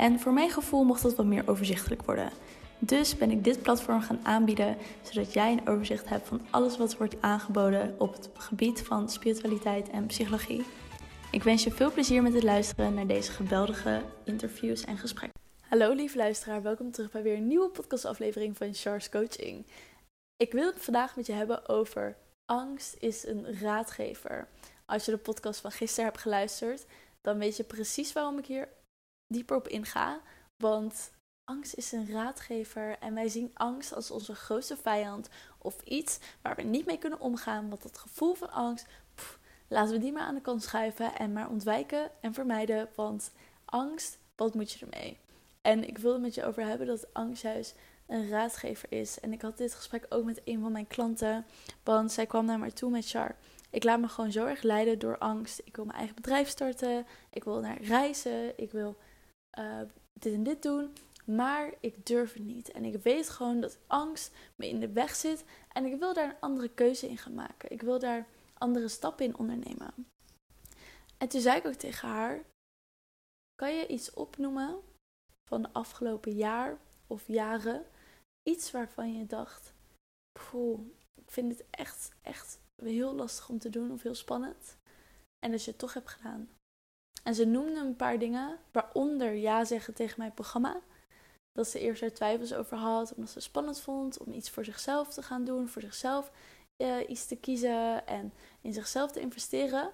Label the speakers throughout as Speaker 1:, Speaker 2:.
Speaker 1: En voor mijn gevoel mocht dat wat meer overzichtelijk worden. Dus ben ik dit platform gaan aanbieden, zodat jij een overzicht hebt van alles wat wordt aangeboden op het gebied van spiritualiteit en psychologie. Ik wens je veel plezier met het luisteren naar deze geweldige interviews en gesprekken. Hallo lieve luisteraar, welkom terug bij weer een nieuwe podcastaflevering van Charles Coaching. Ik wil het vandaag met je hebben over angst is een raadgever. Als je de podcast van gisteren hebt geluisterd, dan weet je precies waarom ik hier dieper op inga. Want angst is een raadgever en wij zien angst als onze grootste vijand of iets waar we niet mee kunnen omgaan. Want dat gevoel van angst, laten we die maar aan de kant schuiven en maar ontwijken en vermijden. Want angst, wat moet je ermee? En ik wil het met je over hebben dat angst juist een raadgever is. En ik had dit gesprek ook met een van mijn klanten, want zij kwam naar mij toe met Char. Ik laat me gewoon zo erg leiden door angst. Ik wil mijn eigen bedrijf starten. Ik wil naar reizen. Ik wil uh, dit en dit doen. Maar ik durf het niet. En ik weet gewoon dat angst me in de weg zit. En ik wil daar een andere keuze in gaan maken. Ik wil daar andere stappen in ondernemen. En toen zei ik ook tegen haar: Kan je iets opnoemen van de afgelopen jaar of jaren? Iets waarvan je dacht: Poeh, ik vind het echt, echt heel lastig om te doen of heel spannend. En dat je het toch hebt gedaan. En ze noemde een paar dingen, waaronder ja zeggen tegen mijn programma. Dat ze eerst er twijfels over had, omdat ze het spannend vond om iets voor zichzelf te gaan doen, voor zichzelf uh, iets te kiezen en in zichzelf te investeren.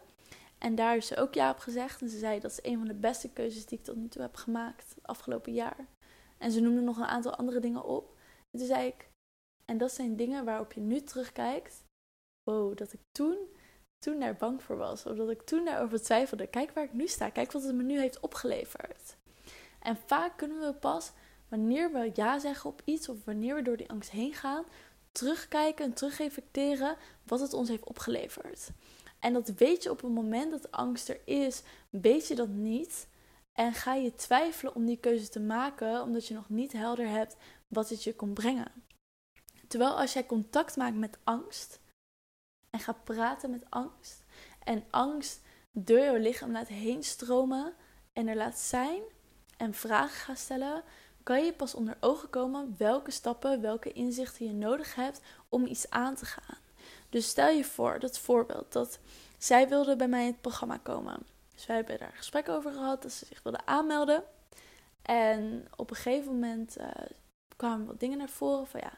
Speaker 1: En daar heeft ze ook ja op gezegd. En ze zei dat is een van de beste keuzes die ik tot nu toe heb gemaakt het afgelopen jaar. En ze noemde nog een aantal andere dingen op. En toen zei ik, en dat zijn dingen waarop je nu terugkijkt. Wow, dat ik toen toen daar bang voor was. Of dat ik toen daarover twijfelde. Kijk waar ik nu sta. Kijk wat het me nu heeft opgeleverd. En vaak kunnen we pas wanneer we ja zeggen op iets. Of wanneer we door die angst heen gaan. Terugkijken en terugreflecteren wat het ons heeft opgeleverd. En dat weet je op het moment dat angst er is. Weet je dat niet. En ga je twijfelen om die keuze te maken. Omdat je nog niet helder hebt wat het je kon brengen. Terwijl als jij contact maakt met angst en ga praten met angst. En angst door jouw lichaam laat heen stromen en er laat zijn en vragen gaat stellen, kan je pas onder ogen komen welke stappen, welke inzichten je nodig hebt om iets aan te gaan. Dus stel je voor, dat voorbeeld, dat zij wilde bij mij in het programma komen. Dus wij hebben daar gesprek over gehad, dat ze zich wilde aanmelden. En op een gegeven moment uh, kwamen wat dingen naar voren van ja,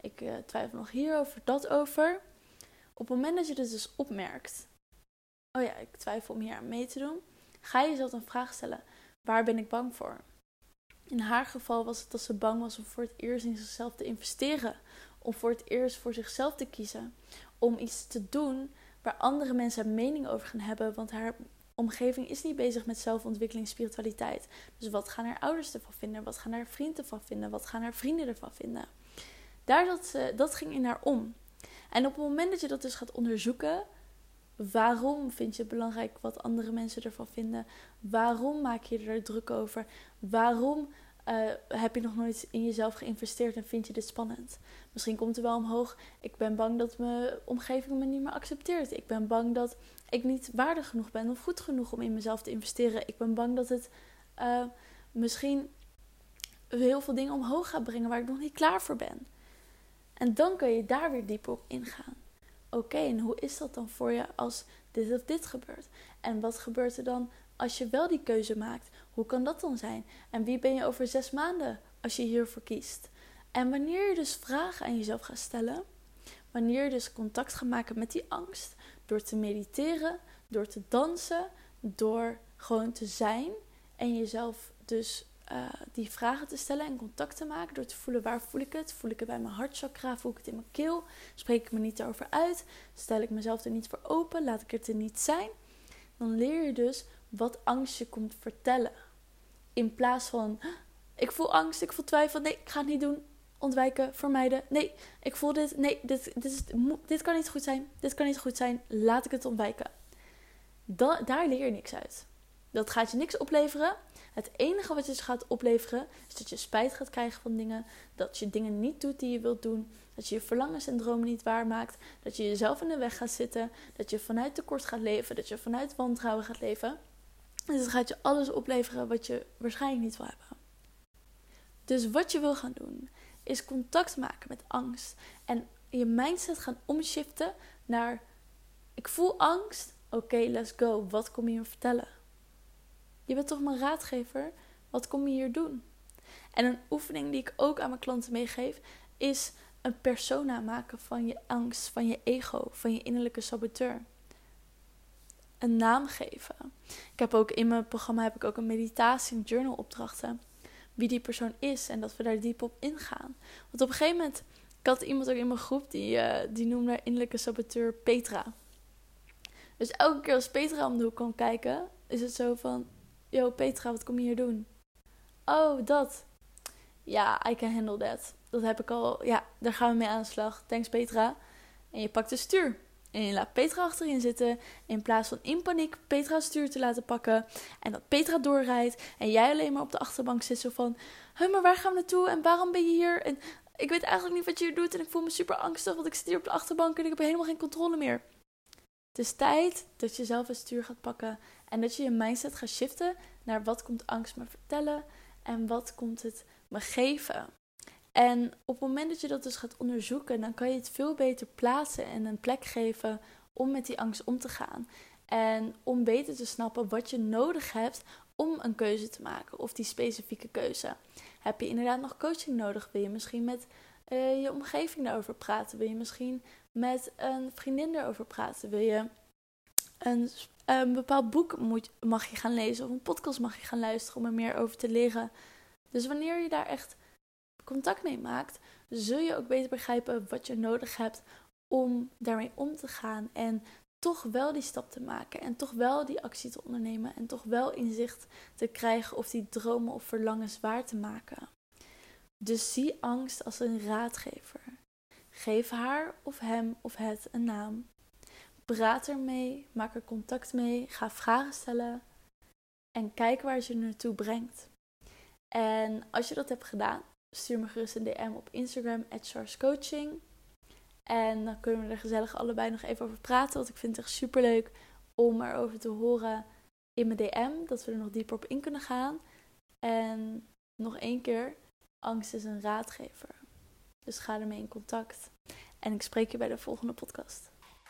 Speaker 1: ik uh, twijfel nog hierover, dat over. Op het moment dat je dus opmerkt, oh ja, ik twijfel om hier aan mee te doen, ga je jezelf een vraag stellen: waar ben ik bang voor? In haar geval was het dat ze bang was om voor het eerst in zichzelf te investeren, om voor het eerst voor zichzelf te kiezen, om iets te doen waar andere mensen een mening over gaan hebben, want haar omgeving is niet bezig met zelfontwikkeling, spiritualiteit. Dus wat gaan haar ouders ervan vinden? Wat gaan haar vrienden ervan vinden? Wat gaan haar vrienden ervan vinden? Daar ze, dat ging in haar om. En op het moment dat je dat dus gaat onderzoeken, waarom vind je het belangrijk wat andere mensen ervan vinden? Waarom maak je er druk over? Waarom uh, heb je nog nooit in jezelf geïnvesteerd en vind je dit spannend? Misschien komt er wel omhoog. Ik ben bang dat mijn omgeving me niet meer accepteert. Ik ben bang dat ik niet waardig genoeg ben of goed genoeg om in mezelf te investeren. Ik ben bang dat het uh, misschien heel veel dingen omhoog gaat brengen waar ik nog niet klaar voor ben. En dan kun je daar weer dieper op ingaan. Oké, en hoe is dat dan voor je als dit of dit gebeurt? En wat gebeurt er dan als je wel die keuze maakt? Hoe kan dat dan zijn? En wie ben je over zes maanden als je hiervoor kiest? En wanneer je dus vragen aan jezelf gaat stellen, wanneer je dus contact gaat maken met die angst, door te mediteren, door te dansen, door gewoon te zijn en jezelf dus uh, die vragen te stellen en contact te maken. Door te voelen waar voel ik het? Voel ik het bij mijn hartchakra? Voel ik het in mijn keel? Spreek ik me niet erover uit? Stel ik mezelf er niet voor open? Laat ik het er niet zijn? Dan leer je dus wat angst je komt vertellen. In plaats van Ik voel angst, ik voel twijfel. Nee, ik ga het niet doen. Ontwijken, vermijden. Nee, ik voel dit. Nee, dit, dit, dit kan niet goed zijn. Dit kan niet goed zijn. Laat ik het ontwijken. daar leer je niks uit. Dat gaat je niks opleveren. Het enige wat je dus gaat opleveren is dat je spijt gaat krijgen van dingen. Dat je dingen niet doet die je wilt doen. Dat je je verlangens en dromen niet waarmaakt. Dat je jezelf in de weg gaat zitten. Dat je vanuit tekort gaat leven. Dat je vanuit wantrouwen gaat leven. Dus dan gaat je alles opleveren wat je waarschijnlijk niet wil hebben. Dus wat je wil gaan doen, is contact maken met angst. En je mindset gaan omshiften naar: ik voel angst. Oké, let's go. Wat kom je me vertellen? Je bent toch mijn raadgever? Wat kom je hier doen? En een oefening die ik ook aan mijn klanten meegeef, is een persona maken van je angst, van je ego, van je innerlijke saboteur. Een naam geven. Ik heb ook in mijn programma heb ik ook een meditatie en journal opdrachten. Wie die persoon is en dat we daar diep op ingaan. Want op een gegeven moment, ik had iemand ook in mijn groep die, uh, die noemde innerlijke saboteur Petra. Dus elke keer als Petra om de hoek kwam kijken, is het zo van: Yo, Petra, wat kom je hier doen? Oh, dat. Ja, I can handle that. Dat heb ik al. Ja, daar gaan we mee aan de slag. Thanks, Petra. En je pakt de stuur. En je laat Petra achterin zitten. In plaats van in paniek Petra stuur te laten pakken. En dat Petra doorrijdt. En jij alleen maar op de achterbank zit. Zo van: Hé, maar waar gaan we naartoe? En waarom ben je hier? En ik weet eigenlijk niet wat je hier doet. En ik voel me super angstig. Want ik zit hier op de achterbank en ik heb helemaal geen controle meer. Het is tijd dat je zelf het stuur gaat pakken en dat je je mindset gaat shiften naar wat komt angst me vertellen en wat komt het me geven. En op het moment dat je dat dus gaat onderzoeken, dan kan je het veel beter plaatsen en een plek geven om met die angst om te gaan. En om beter te snappen wat je nodig hebt om een keuze te maken of die specifieke keuze. Heb je inderdaad nog coaching nodig? Wil je misschien met uh, je omgeving daarover praten? Wil je misschien met een vriendin erover praten? Wil je een, bepaald boek moet, mag je gaan lezen of een podcast mag je gaan luisteren om er meer over te leren? Dus wanneer je daar echt contact mee maakt, zul je ook beter begrijpen wat je nodig hebt om daarmee om te gaan en toch wel die stap te maken en toch wel die actie te ondernemen en toch wel inzicht te krijgen of die dromen of verlangens waar te maken. Dus zie angst als een raadgever. Geef haar of hem of het een naam. Praat ermee, maak er contact mee, ga vragen stellen en kijk waar het je naartoe brengt. En als je dat hebt gedaan, stuur me gerust een DM op Instagram, Coaching. En dan kunnen we er gezellig allebei nog even over praten. Want ik vind het echt super leuk om erover te horen in mijn DM. Dat we er nog dieper op in kunnen gaan. En nog één keer, angst is een raadgever. Dus ga ermee in contact. En ik spreek je bij de volgende podcast.